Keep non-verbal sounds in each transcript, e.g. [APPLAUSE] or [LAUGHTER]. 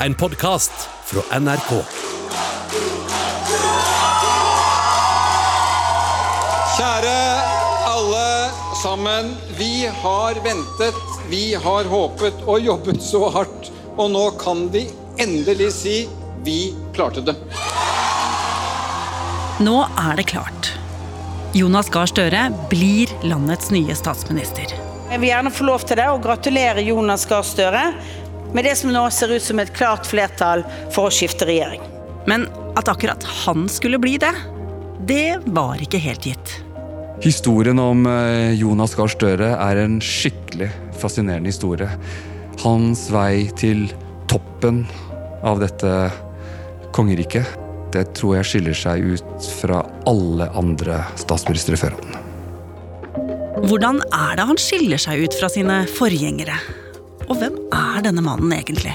En podkast fra NRK. Kjære alle sammen. Vi har ventet, vi har håpet og jobbet så hardt. Og nå kan vi endelig si vi klarte det. Nå er det klart. Jonas Gahr Støre blir landets nye statsminister. Jeg vil gjerne få lov til det og gratulere Jonas Gahr Støre med det som nå ser ut som et klart flertall for å skifte regjering. Men at akkurat han skulle bli det, det var ikke helt gitt. Historien om eh, Jonas Gahr Støre er en skikkelig fascinerende historie. Hans vei til toppen av dette kongeriket, det tror jeg skiller seg ut fra alle andre statsministre før han. Hvordan er det han skiller seg ut fra sine forgjengere? Og hvem er denne mannen egentlig?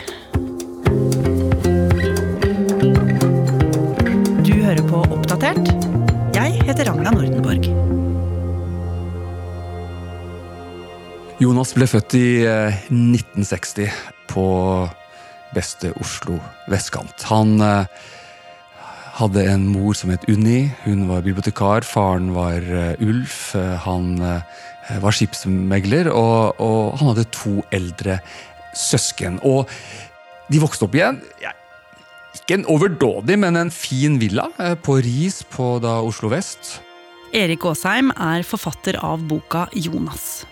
Du hører på Oppdatert. Jeg heter Ragna Nordenborg. Jonas ble født i eh, 1960 på beste Oslo vestkant. Han eh, hadde en mor som het Unni. Hun var bibliotekar. Faren var eh, Ulf. Eh, Han eh, var skipsmegler. Og, og han hadde to eldre søsken. Og de vokste opp igjen. Ikke en overdådig, men en fin villa eh, på Ris på da Oslo vest. Erik Aasheim er forfatter av boka Jonas.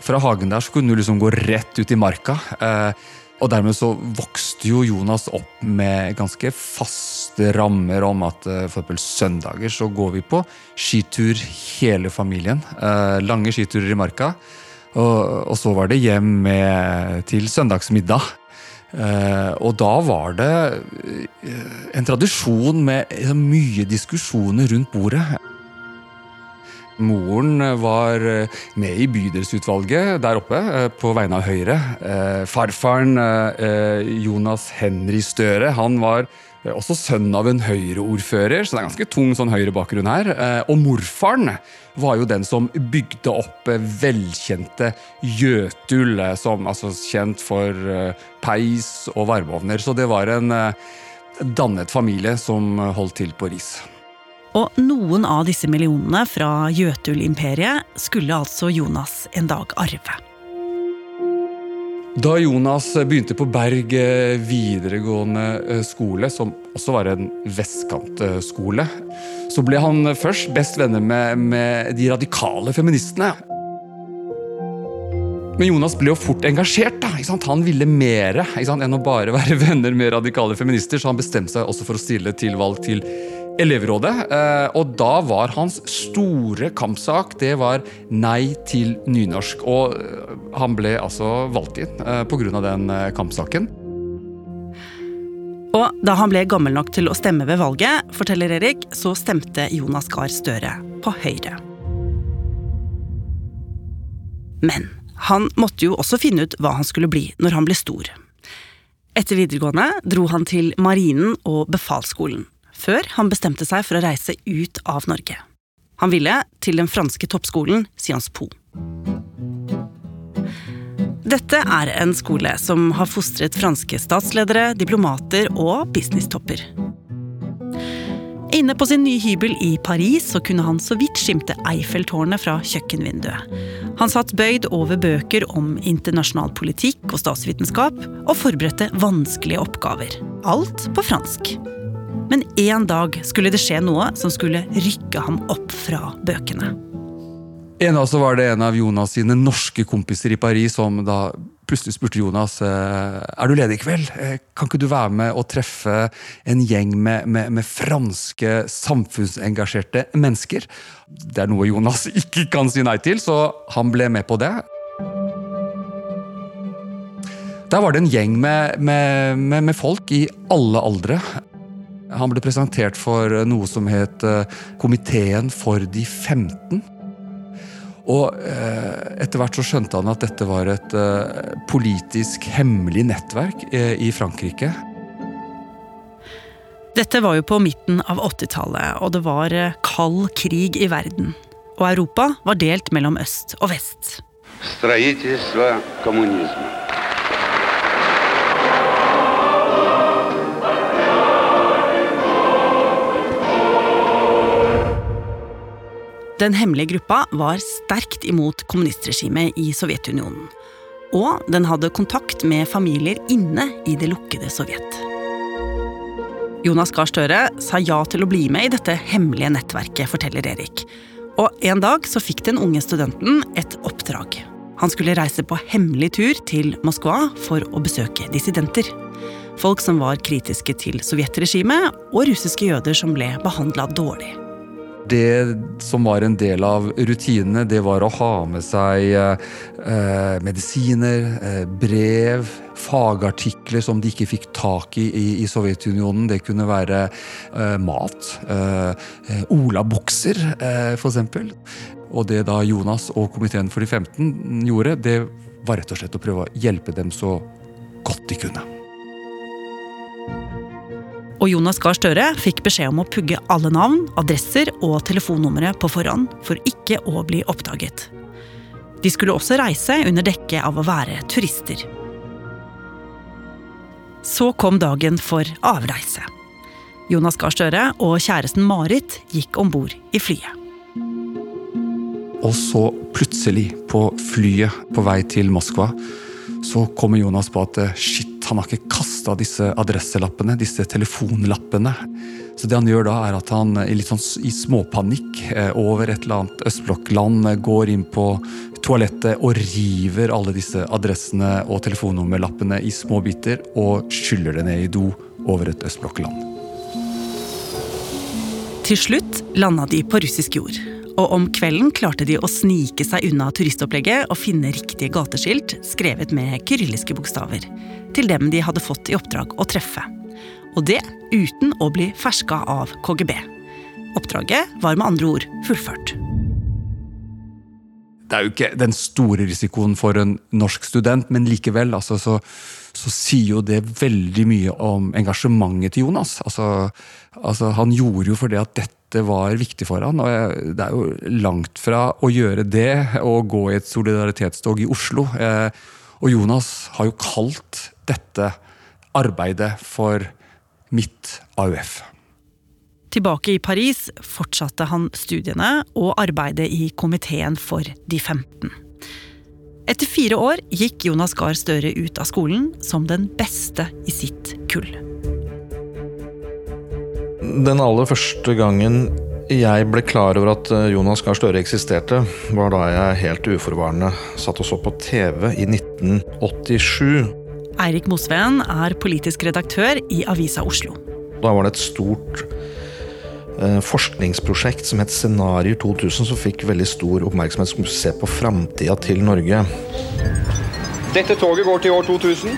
Fra hagen der så kunne du liksom gå rett ut i marka. Eh, og dermed så vokste jo Jonas opp med ganske faste rammer om at eh, for søndager så går vi på skitur hele familien. Eh, lange skiturer i marka. Og, så var det hjem med, til søndagsmiddag. Eh, og da var det en tradisjon med mye diskusjoner rundt bordet. Moren var eh, med i bydelsutvalget der oppe eh, på vegne av Høyre. Eh, Farfaren, eh, Jonas Henry Støre, han var eh, også sønn av en Høyre-ordfører, så det er ganske tung sånn Høyre-bakgrunn her. Eh, Og morfaren var jo den som bygde opp eh, velkjente Jøtul, eh, som altså kjent for eh, peis og varmeovner. Så det var en eh, dannet familie som eh, holdt til på Ris. Og noen av disse millionene fra Jøtul-imperiet skulle altså Jonas en dag arve. Da Jonas begynte på Berg eh, videregående eh, skole, som også var en vestkantskole, så ble han først best venner med, med de radikale feministene. Men Jonas ble jo fort engasjert. da? Han ville mer enn å bare [LAUGHS] være venner med radikale feminister, så han bestemte seg også for å stille til valg til elevrådet. eh, Og da var hans store kampsak det var nei til nynorsk. Og eh, han ble altså valgt inn eh, pga. den kampsaken. Og da han ble gammel nok til å stemme ved valget, forteller Erik, så stemte Jonas Gahr Støre på Høyre. Men han måtte jo også finne ut hva han skulle bli når han ble stor. Etter videregående dro han til Marinen og befalsskolen, før han bestemte seg for å reise ut av Norge. Han ville til den franske toppskolen Sciences Po. Dette er en skole som har fostret franske statsledere, diplomater og businesstopper. Inne på sin nye hybel i Paris så kunne han så vidt skimte Eiffeltårnet fra kjøkkenvinduet. Han satt bøyd over bøker om internasjonal politikk og statsvitenskap, og forberedte vanskelige oppgaver. Alt på fransk. Men en dag skulle det skje noe som skulle rykke ham opp fra bøkene. En dag så var det en av Jonas sine norske kompiser i Paris som da plutselig spurte Jonas eh, er du ledig i kveld. Eh, Kan ikke du være med og treffe en gjeng med, med, med franske samfunnsengasjerte mennesker? Det er noe Jonas [LAUGHS] ikke kan si nei til, så han ble med på det. Der var det en gjeng med, med, folk i alle aldre. Han ble presentert for eh, noe som het eh, Komiteen for de 15. Og eh, etter hvert så skjønte han at dette var et politisk hemmelig nettverk i Frankrike. Dette var jo på midten av 80-tallet, og det var kald krig i verden. Og Europa var delt mellom øst og vest. Streitilsva kommunismen. Den hemmelige gruppa var sterkt imot kommunistregimet i Sovjetunionen. Og den hadde kontakt med familier inne i det lukkede Sovjet. Jonas Gahr Støre sa ja til å bli med i dette hemmelige nettverket, forteller Erik. Og en dag så fikk den unge studenten et oppdrag. Han skulle reise på hemmelig tur til Moskva for å besøke dissidenter. Folk som var kritiske til sovjetregimet, og russiske jøder som ble behandla dårlig. Det som var en del av rutinene, det var å ha med seg eh, medisiner, eh, brev, fagartikler som de ikke fikk tak i i, i Sovjetunionen. Det kunne være eh, mat. Eh, eh, olabukser, eh, f.eks. Og det da Jonas og komiteen for de 15 gjorde, det var rett og slett å prøve å hjelpe dem så godt de kunne. Og Jonas Gahr Støre fikk beskjed om å pugge alle navn, adresser og telefonnumre på forhånd for ikke å bli oppdaget. De skulle også reise under dekke av å være turister. Så kom dagen for avreise. Jonas Gahr Støre og kjæresten Marit gikk om bord i flyet. Og så plutselig, på flyet på vei til Moskva, så kommer Jonas på at eh, shit, han har ikke kasta disse adresselappene, disse telefonlappene. Så det han gjør da, er at han i litt sånn i småpanikk eh, over et eller annet østblokkland eh, går inn på toalettet og river alle disse adressene og telefonnummerlappene i små biter og skyller det ned i do over et østblokkland. Til slutt landa de på russisk jord. Og om kvelden klarte de å snike seg unna turistopplegget og finne riktige gateskilt skrevet med kyrilliske bokstaver. Til dem de hadde fått i oppdrag å treffe. Og det uten å bli ferska av KGB. Oppdraget var med andre ord fullført. Det er jo ikke den store risikoen for en norsk student, men likevel altså, så, så, sier jo det veldig mye om engasjementet til Jonas. Altså, altså, han gjorde jo for det at dette var viktig for han, og jeg, det er jo langt fra å gjøre det og gå i et solidaritetstog i Oslo. Eh, og Jonas har jo kalt dette arbeidet for mitt AUF. Tilbake i Paris fortsatte han studiene og arbeidet i komiteen for de 15. Etter fire år gikk Jonas Gahr Støre ut av skolen som den beste i sitt kull. Den aller første gangen jeg ble klar over at eh, Jonas Gahr Støre eksisterte, var da jeg helt uforvarende satt og så på TV i 1987. Eirik Mosveen er politisk redaktør i Avisa Oslo. Da var det et stort eh, forskningsprosjekt som het Scenarier 2000, som fikk veldig stor oppmerksomhet, som skulle se på framtida til Norge. Dette toget går til år 2000.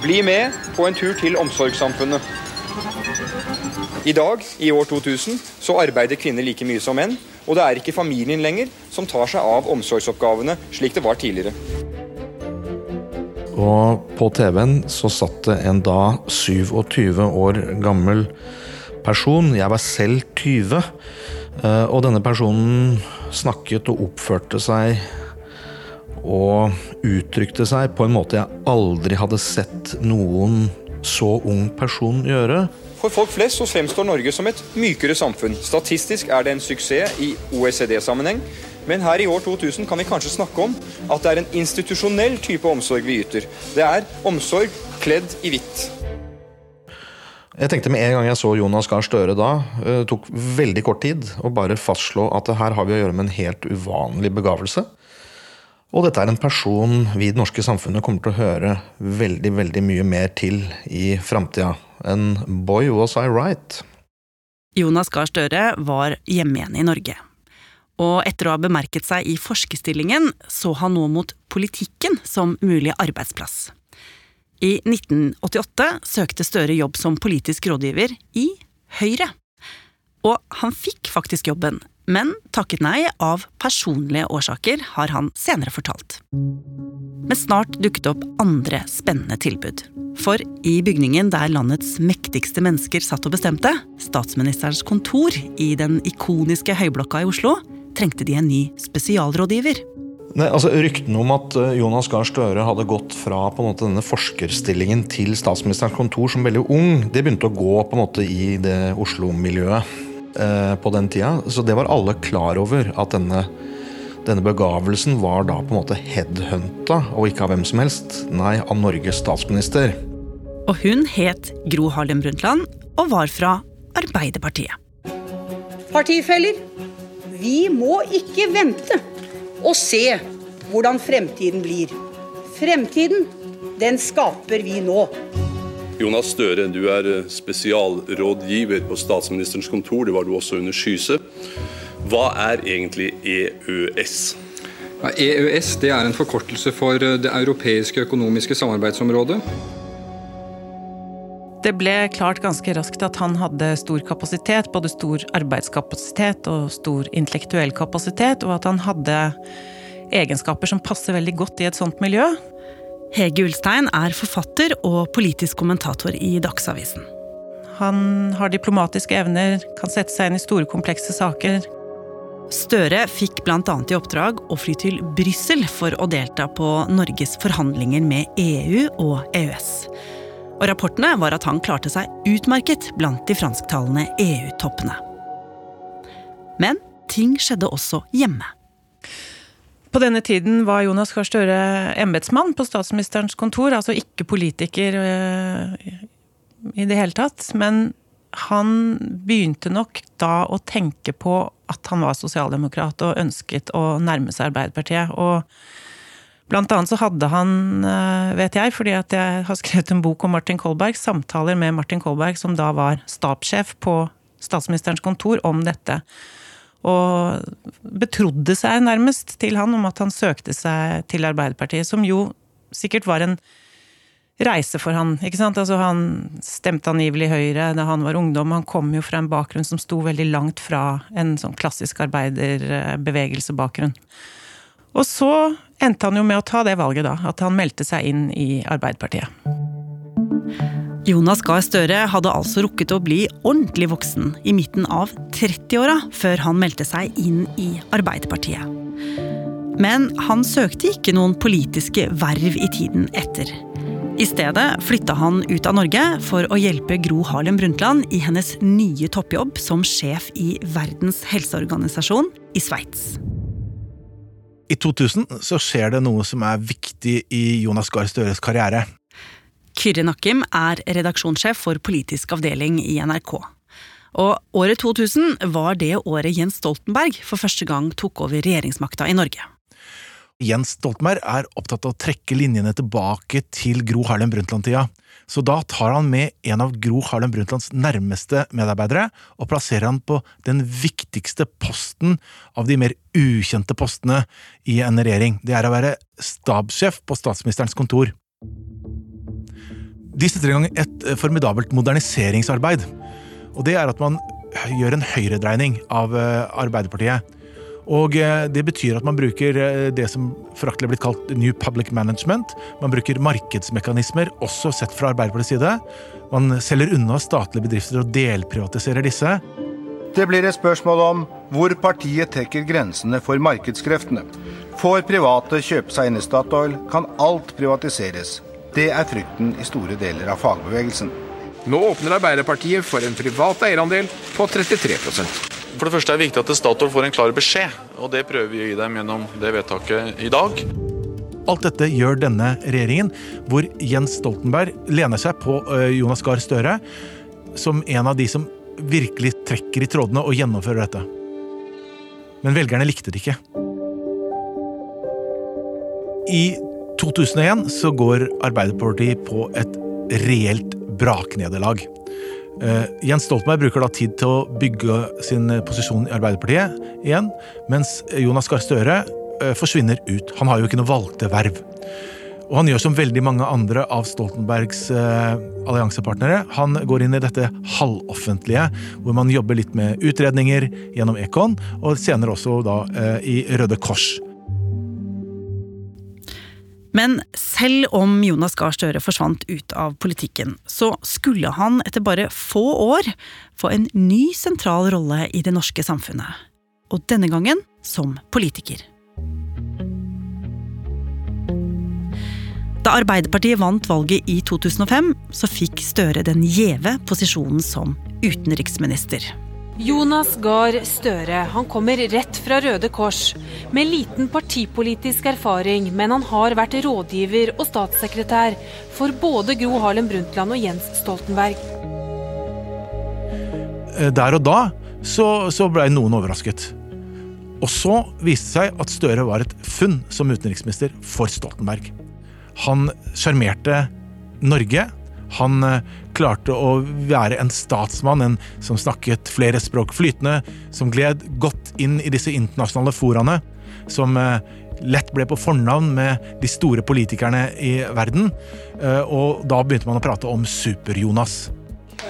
Bli med på en tur til omsorgssamfunnet. I dag, i år 2000, så arbeider kvinner like mye som menn. Og det er ikke familien lenger som tar seg av omsorgsoppgavene slik det var tidligere. Og på TV-en så satt det en da 27 år gammel person. Jeg var selv 20. eh, Og denne personen snakket og oppførte seg og uttrykte seg på en måte jeg aldri hadde sett noen så ung person gjøre. For folk flest så fremstår Norge som et mykere samfunn. Statistisk er det en suksess i OECD-sammenheng. Men her i år 2000 kan vi kanskje snakke om at det er en institusjonell type omsorg vi yter. Det er omsorg kledd i hvitt. Jeg tenkte med en gang jeg så Jonas Gahr Støre da, det tok veldig kort tid å bare fastslå at her har vi å gjøre med en helt uvanlig begavelse. Og dette er en person vi i det norske samfunnet kommer til å høre veldig, veldig mye mer til i framtida. En boy was I right. Jonas Gahr Støre var hjemme igjen i Norge. Og etter å ha bemerket seg i forskerstillingen, så han nå mot politikken som mulig arbeidsplass. I 1988 søkte Støre jobb som politisk rådgiver i Høyre. Og han fikk faktisk jobben, men takket nei av personlige årsaker, har han senere fortalt. Men snart dukket opp andre spennende tilbud. For i bygningen der landets mektigste mennesker satt og bestemte, statsministerens kontor i den ikoniske Høyblokka i Oslo, trengte de en ny spesialrådgiver. Nei, altså Ryktene om at eh, Jonas Gahr Støre hadde gått fra på en måte denne forskerstillingen til statsministerens kontor som veldig ung, det begynte å gå på en måte i det Oslo-miljøet. Eh, på den tida, så det var alle klar over at denne, denne begavelsen var da på en måte headhunta, og ikke av hvem som helst. Nei, av Norges statsminister. Og hun het Gro Harlem Brundtland og var fra Arbeiderpartiet. Partifeller, vi må ikke vente og se hvordan fremtiden blir. Fremtiden, den skaper vi nå. Jonas Støre, du er spesialrådgiver på statsministerens kontor. Det var du også under Skyse. Hva er egentlig EØS? Ja, EØS det er en forkortelse for Det europeiske økonomiske samarbeidsområdet. Det ble klart ganske raskt at han hadde stor kapasitet, både stor arbeidskapasitet og stor intellektuell kapasitet, og at han hadde egenskaper som passer veldig godt i et sånt miljø. Hege Ulstein er forfatter og politisk kommentator i Dagsavisen. Han har diplomatiske evner, kan sette seg inn i store, komplekse saker. Støre fikk bl.a. i oppdrag å fly til Brussel for å delta på Norges forhandlinger med EU og EØS. Og rapportene var at han klarte seg utmerket blant de fransktalende EU-toppene. Men ting skjedde også hjemme. På denne tiden var Jonas Gahr Støre embetsmann på statsministerens kontor, altså ikke politiker øh, i det hele tatt. Men han begynte nok da å tenke på at han var sosialdemokrat og ønsket å nærme seg Arbeiderpartiet. Og blant annet så hadde han, øh, vet jeg, fordi at jeg har skrevet en bok om Martin Kolberg, samtaler med Martin Kolberg, som da var stabssjef på statsministerens kontor, om dette. Og betrodde seg nærmest til han om at han søkte seg til Arbeiderpartiet, som jo sikkert var en reise for han. ikke sant? Altså Han stemte angivelig Høyre da han var ungdom. Han kom jo fra en bakgrunn som sto veldig langt fra en sånn klassisk arbeiderbevegelsebakgrunn. Og så endte han jo med å ta det valget, da. At han meldte seg inn i Arbeiderpartiet. Jonas Gahr Støre hadde altså rukket å bli ordentlig voksen i midten av 30-åra før han meldte seg inn i Arbeiderpartiet. Men han søkte ikke noen politiske verv i tiden etter. I stedet flytta han ut av Norge for å hjelpe Gro Harlem Brundtland i hennes nye toppjobb som sjef i Verdens helseorganisasjon i Sveits. I 2000 så skjer det noe som er viktig i Jonas Gahr Støres karriere. Kyrre Nakkim er redaksjonssjef for politisk avdeling i NRK. Og året 2000 var det året Jens Stoltenberg for første gang tok over regjeringsmakta i Norge. Jens Stoltenberg er opptatt av å trekke linjene tilbake til Gro Harlem Brundtland-tida. Så da tar han med en av Gro Harlem Brundtlands nærmeste medarbeidere og plasserer han på den viktigste posten av de mer ukjente postene i en regjering. Det er å være stabssjef på statsministerens kontor. De setter i gang et formidabelt moderniseringsarbeid. Og det er at man gjør en høyredreining av Arbeiderpartiet. Og det betyr at man bruker det som foraktelig er blitt kalt New Public Management. Man bruker markedsmekanismer, også sett fra Arbeiderpartiets side. Man selger unna statlige bedrifter og delprivatiserer disse. Det blir et spørsmål om hvor partiet trekker grensene for markedskreftene. Får private kjøpe seg inn i Statoil, kan alt privatiseres. Det er frykten i store deler av fagbevegelsen. Nå åpner Arbeiderpartiet for en privat eierandel på 33% For det første er det viktig at Statoil får en klar beskjed, og det prøver vi å gi dem gjennom det vedtaket i dag. Alt dette gjør denne regjeringen, hvor Jens Stoltenberg lener seg på Jonas Gahr Støre som en av de som virkelig trekker i trådene og gjennomfører dette. Men velgerne likte det ikke. I 2001 så går Arbeiderpartiet på et reelt braknederlag. Uh, Jens Stoltenberg bruker da tid til å bygge sin posisjon i Arbeiderpartiet igjen, mens Jonas Gahr Støre uh, forsvinner ut. Han har jo ikke noe valgte verv. Og han gjør som veldig mange andre av Stoltenbergs alliansepartnere. Han går inn i dette halvoffentlige, hvor man jobber litt med utredninger gjennom Ekon, og senere også da i Røde Kors. Men selv om Jonas Gahr Støre forsvant ut av politikken, så skulle han etter bare få år få en ny sentral rolle i det norske samfunnet. Og denne gangen som politiker. Da Arbeiderpartiet vant valget i 2005, så fikk Støre den gjeve posisjonen som utenriksminister. Jonas Gahr Støre han kommer rett fra Røde Kors, med liten partipolitisk erfaring, men han har vært rådgiver og statssekretær for både Gro Harlem Brundtland og Jens Stoltenberg. Eh, Der og da så, så ble noen overrasket. Og så viste det seg at Støre var et funn som utenriksminister for Stoltenberg. Han sjarmerte Norge. Han eh, klarte å være en statsmann, en som snakket flere språk flytende, som gled godt inn i disse internasjonale foraene, som eh, lett ble på fornavn med de store politikerne i verden. Eh, Og da begynte man å prate om Super-Jonas.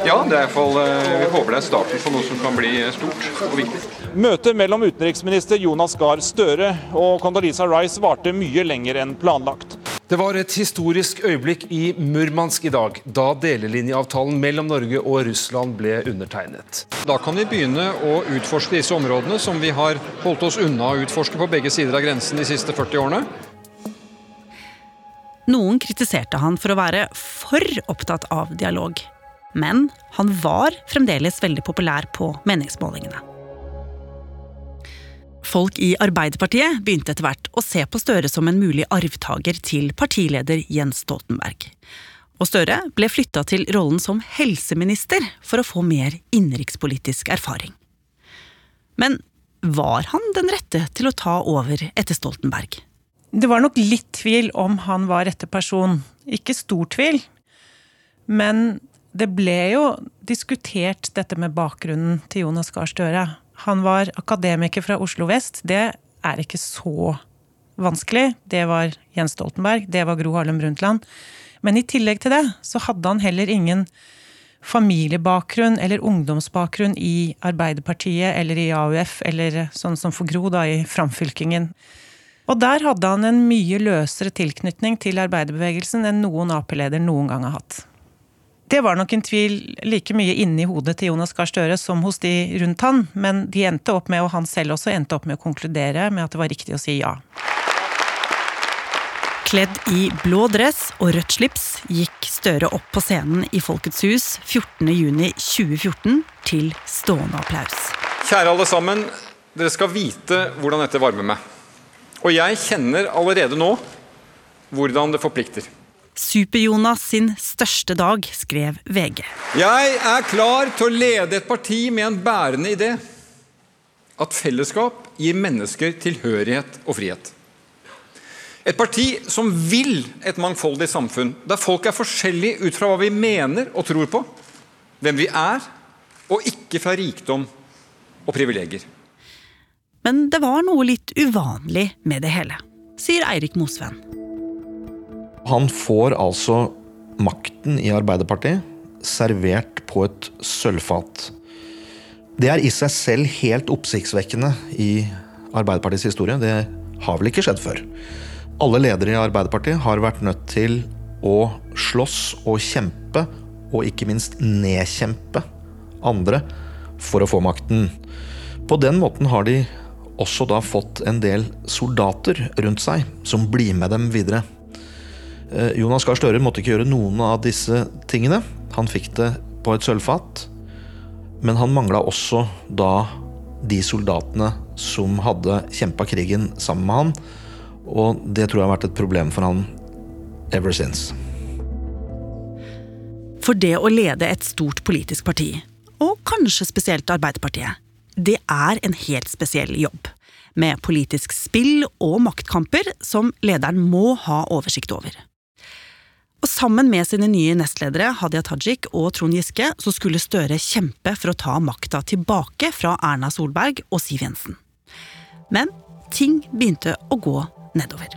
Ja, det er i hvert fall, vi håper det er starten på noe som kan bli stort og viktig. Møtet mellom utenriksminister Jonas Gahr Støre og Condoleezza Rice varte mye lenger enn planlagt. Det var et historisk øyeblikk i Murmansk i dag, da delelinjeavtalen mellom Norge og Russland ble undertegnet. Da kan vi begynne å utforske disse områdene som vi har holdt oss unna å utforske på begge sider av grensen de siste 40 årene. Noen kritiserte han for å være for opptatt av dialog. Men han var fremdeles veldig populær på meningsmålingene. Folk i Arbeiderpartiet begynte etter hvert å se på Støre som en mulig arvtaker til partileder Jens Stoltenberg. Og Støre ble flytta til rollen som helseminister for å få mer innenrikspolitisk erfaring. Men var han den rette til å ta over etter Stoltenberg? Det var nok litt tvil om han var rette person. Ikke stor tvil. Men det ble jo diskutert dette med bakgrunnen til Jonas Gahr Støre. Han var akademiker fra Oslo vest. Det er ikke så vanskelig. Det var Jens Stoltenberg, det var Gro Harlem Brundtland. Men i tillegg til det så hadde han heller ingen familiebakgrunn eller ungdomsbakgrunn i Arbeiderpartiet eller i AUF, eller sånn som for Gro, da, i framfylkingen. Og der hadde han en mye løsere tilknytning til arbeiderbevegelsen enn noen Ap-leder noen gang har hatt. Det var nok en tvil like mye inni hodet til Jonas Gahr Støre som hos de rundt han, men de endte opp med, og han selv også endte opp med å konkludere med at det var riktig å si ja. Kledd i blå dress og rødt slips gikk Støre opp på scenen i Folkets hus 14.6.2014 til stående applaus. Kjære alle sammen, dere skal vite hvordan dette varmer meg. Og jeg kjenner allerede nå hvordan det forplikter. Super-Jonas sin største dag, skrev VG. Jeg er klar til å lede et parti med en bærende idé. At fellesskap gir mennesker tilhørighet og frihet. Et parti som vil et mangfoldig samfunn, der folk er forskjellige ut fra hva vi mener og tror på, hvem vi er, og ikke fra rikdom og privilegier. Men det var noe litt uvanlig med det hele, sier Eirik Mosveen. Han får altså makten i Arbeiderpartiet servert på et sølvfat. Det er i seg selv helt oppsiktsvekkende i Arbeiderpartiets historie. Det har vel ikke skjedd før. Alle ledere i Arbeiderpartiet har vært nødt til å slåss og kjempe, og ikke minst nedkjempe andre for å få makten. På den måten har de også da fått en del soldater rundt seg som blir med dem videre. Eh, Jonas Gahr Støre måtte ikke gjøre noen av disse tingene. Han fikk det på et sølvfat. Men han mangla også da de soldatene som hadde kjempa krigen sammen med han. Og det tror jeg har vært et problem for han ever since. For det å lede et stort politisk parti, og kanskje spesielt Arbeiderpartiet, det er en helt spesiell jobb. Med politisk spill og maktkamper som lederen må ha oversikt over. Og Sammen med sine nye nestledere Hadia Tajik og Trond Giske så skulle Støre kjempe for å ta makta tilbake fra Erna Solberg og Siv Jensen. Men ting begynte å gå nedover.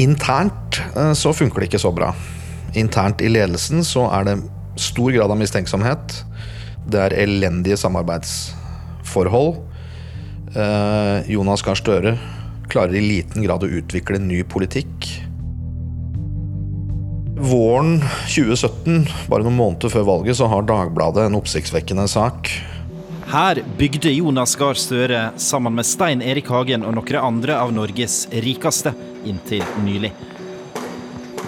Internt eh, så funker det ikke så bra. Internt i ledelsen så er det stor grad av mistenksomhet. Det er elendige samarbeidsforhold. Eh, Jonas Gahr Støre klarer i liten grad å utvikle ny politikk. Våren 2017, bare noen måneder før valget, så har Dagbladet en oppsiktsvekkende sak. Her bygde Jonas Gahr Støre sammen med Stein Erik Hagen og noen andre av Norges rikeste inntil nylig.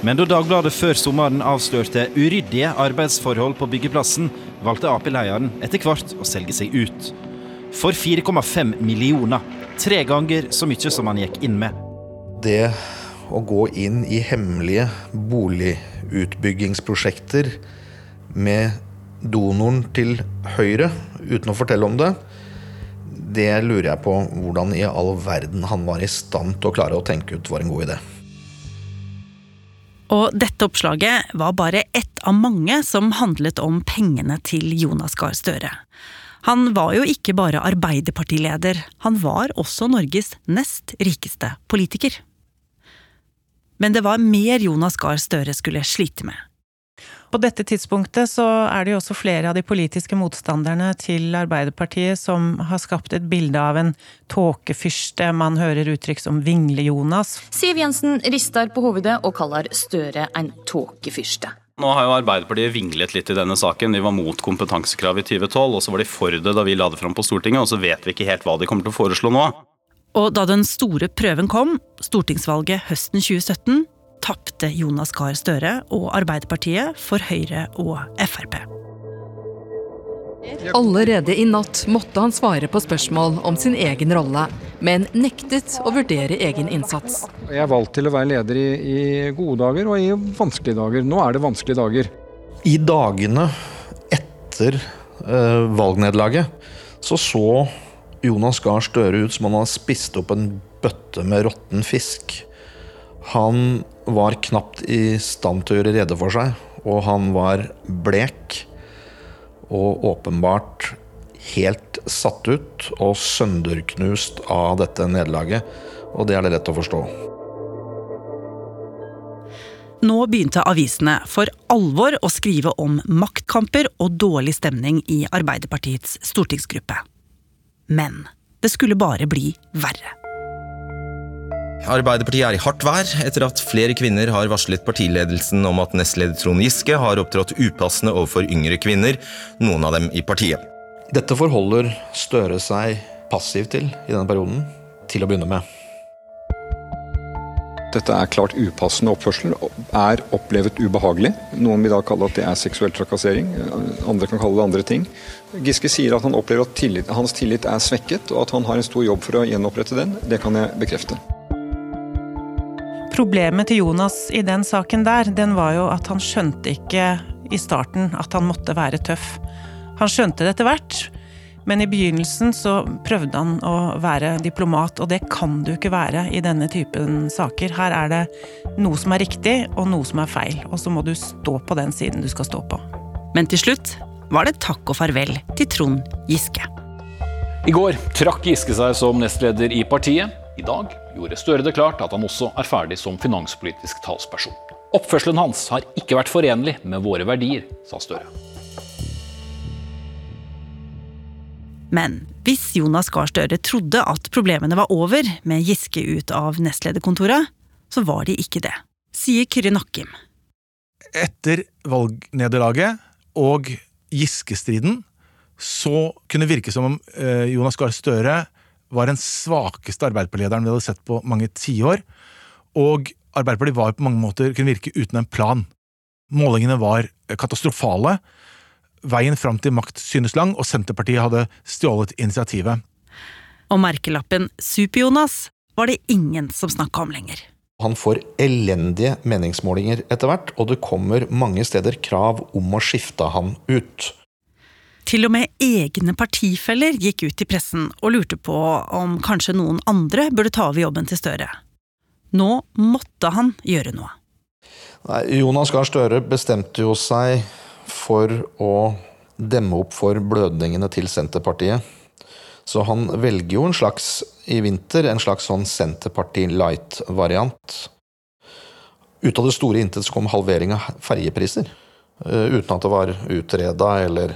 Men da Dagbladet før sommeren avslørte uryddige arbeidsforhold på byggeplassen, valgte Ap-lederen etter hvert å selge seg ut. For 4,5 millioner. Tre ganger så mye som han gikk inn med. Det å gå inn i hemmelige boligutbyggingsprosjekter med donoren til Høyre uten å fortelle om det, det lurer jeg på hvordan i all verden han var i stand til å klare å tenke ut var en god idé. Og dette oppslaget var bare ett av mange som handlet om pengene til Jonas Gahr Støre. Han var jo ikke bare Arbeiderpartileder, han var også Norges nest rikeste politiker. Men det var mer Jonas Gahr Støre skulle slite med. På dette tidspunktet så er det jo også flere av de politiske motstanderne til Arbeiderpartiet som har skapt et bilde av en tåkefyrste. Man hører uttrykk som Vingle-Jonas. Siv Jensen rister på hovedet og kaller Støre en tåkefyrste. Nå har jo Arbeiderpartiet vinglet litt i denne saken. De var mot kompetansekrav i 2012, og så var de for det da vi la det fram på Stortinget, og så vet vi ikke helt hva de kommer til å foreslå nå. Og da den store prøven kom, stortingsvalget høsten 2017, tapte Jonas Gahr Støre og Arbeiderpartiet for Høyre og Frp. Allerede i natt måtte han svare på spørsmål om sin egen rolle, men nektet å vurdere egen innsats. Jeg er valgt til å være leder i, i gode dager og i vanskelige dager. Nå er det vanskelige dager. I dagene etter eh, valgnederlaget så så Jonas Gahr Støre ut som han hadde spist opp en bøtte med råtten fisk. Han var knapt i stand til å gjøre rede for seg, og han var blek og åpenbart helt satt ut og sønderknust av dette nederlaget. Og det er det lett å forstå. Nå begynte avisene for alvor å skrive om maktkamper og dårlig stemning i Arbeiderpartiets stortingsgruppe. Men det skulle bare bli verre. Arbeiderpartiet er i hardt vær etter at flere kvinner har varslet partiledelsen om at nestleder Trond Giske har opptrådt upassende overfor yngre kvinner, noen av dem i partiet. Dette forholder Støre seg passiv til i denne perioden, til å begynne med. Dette er klart upassende oppførsel, er opplevet ubehagelig. Noen vil da kalle at det er seksuell trakassering, andre kan kalle det andre ting. Giske sier at han opplever at tillit, hans tillit er svekket, og at han har en stor jobb for å gjenopprette den. Det kan jeg bekrefte. Problemet til Jonas i den saken der, den var jo at han skjønte ikke i starten at han måtte være tøff. Han skjønte det etter hvert, men i begynnelsen så prøvde han å være diplomat, og det kan du ikke være i denne typen saker. Her er det noe som er riktig, og noe som er feil, og så må du stå på den siden du skal stå på. Men til slutt var det takk og farvel til Trond Giske. I går trakk Giske seg som nestleder i partiet. I dag gjorde Støre det klart at han også er ferdig som finanspolitisk talsperson. Oppførselen hans har ikke vært forenlig med våre verdier, sa Støre. Men hvis Jonas Gahr Støre trodde at problemene var over med Giske ut av nestlederkontoret, så var de ikke det, sier Kyrre Nakkim. Etter valgnederlaget og Giske-striden så kunne det virke som om eh, Jonas Gahr Støre var den svakeste Arbeiderpartilederen vi hadde sett på mange tiår. Og Arbeiderpartiet var på mange måter kunne virke uten en plan. Målingene var katastrofale. Veien fram til makt synes lang, og Senterpartiet hadde stjålet initiativet. Og merkelappen Super-Jonas var det ingen som snakka om lenger. Han får elendige meningsmålinger etter hvert, og det kommer mange steder krav om å skifte han ut. Til og med egne partifeller gikk ut i pressen og lurte på om kanskje noen andre burde ta over jobben til Støre. Nå måtte han gjøre noe. Nei, Jonas Gahr Støre bestemte jo seg for å demme opp for blødningene til Senterpartiet. Så han velger jo en slags, i vinter, en slags sånn Senterparti light-variant. Ut av det store intet så kom halvering av ferjepriser. Uten at det var utreda eller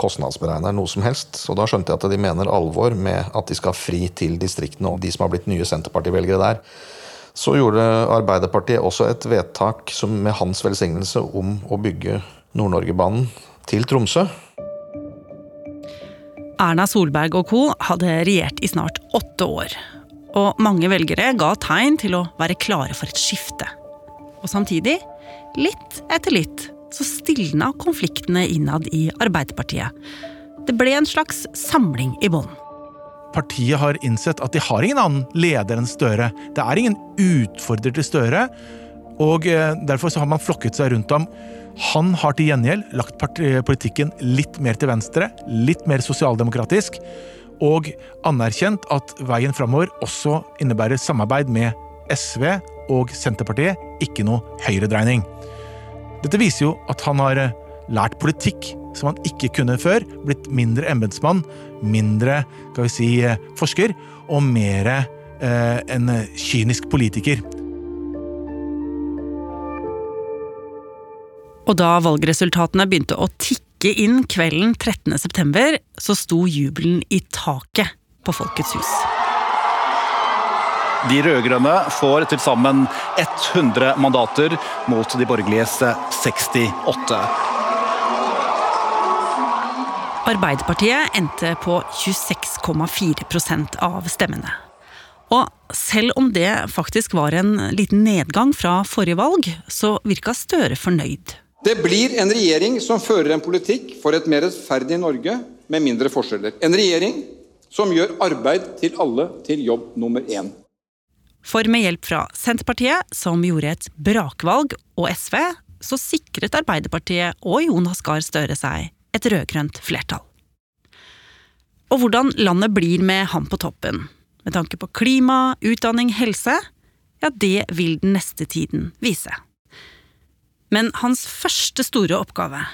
kostnadsberegna noe som helst. Så da skjønte jeg at de mener alvor med at de skal fri til distriktene og de som har blitt nye Senterparti-velgere der. Så gjorde Arbeiderpartiet også et vedtak med hans velsignelse om å bygge Nord-Norgebanen til Tromsø. Erna Solberg og co. hadde regjert i snart åtte år. Og mange velgere ga tegn til å være klare for et skifte. Og samtidig, litt etter litt, så stilna konfliktene innad i Arbeiderpartiet. Det ble en slags samling i bånn. Partiet har innsett at de har ingen annen leder enn Støre. Det er ingen utfordrer til Støre, og eh, derfor så har man flokket seg rundt ham. Han har til gjengjeld lagt politikken litt mer til venstre, litt mer sosialdemokratisk, og anerkjent at veien framover også innebærer samarbeid med SV og Senterpartiet, ikke noe høyredreining. Dette viser jo at han har eh, lært politikk som han ikke kunne før, blitt mindre embetsmann, mindre skal vi si, eh, forsker, og mer eh, en kynisk politiker. Og da valgresultatene begynte å tikke inn kvelden 13.9, så sto jubelen i taket på Folkets hus. De rød-grønne får til sammen 100 mandater mot de borgerliges 68. Arbeiderpartiet endte på 26,4 av stemmene. Og selv om det faktisk var en liten nedgang fra forrige valg, så virka Støre fornøyd. Det blir en regjering som fører en politikk for et mer rettferdig Norge med mindre forskjeller. En regjering som gjør arbeid til alle til jobb nummer én. For med hjelp fra Senterpartiet, som gjorde et brakvalg, og SV, så sikret Arbeiderpartiet og Jonas Gahr Støre seg et rød-grønt flertall. Og hvordan landet blir med ham på toppen, med tanke på klima, utdanning, helse, ja, det vil den neste tiden vise. Men hans første store oppgave,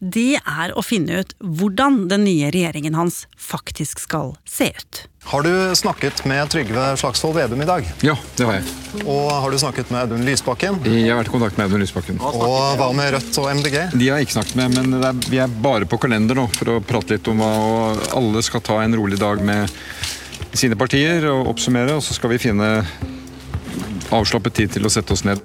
det er å finne ut hvordan den nye regjeringen hans faktisk skal se ut. Har du snakket med Trygve Slagsvold Vedum i dag? Ja, det har jeg. Og har du snakket med Audun Lysbakken? Jeg har vært i kontakt med Audun Lysbakken. Og hva med Rødt og MDG? De har jeg ikke snakket med, men er, vi er bare på kalender nå for å prate litt om hva og alle skal ta en rolig dag med sine partier og oppsummere, og så skal vi finne avslappet tid til å sette oss ned.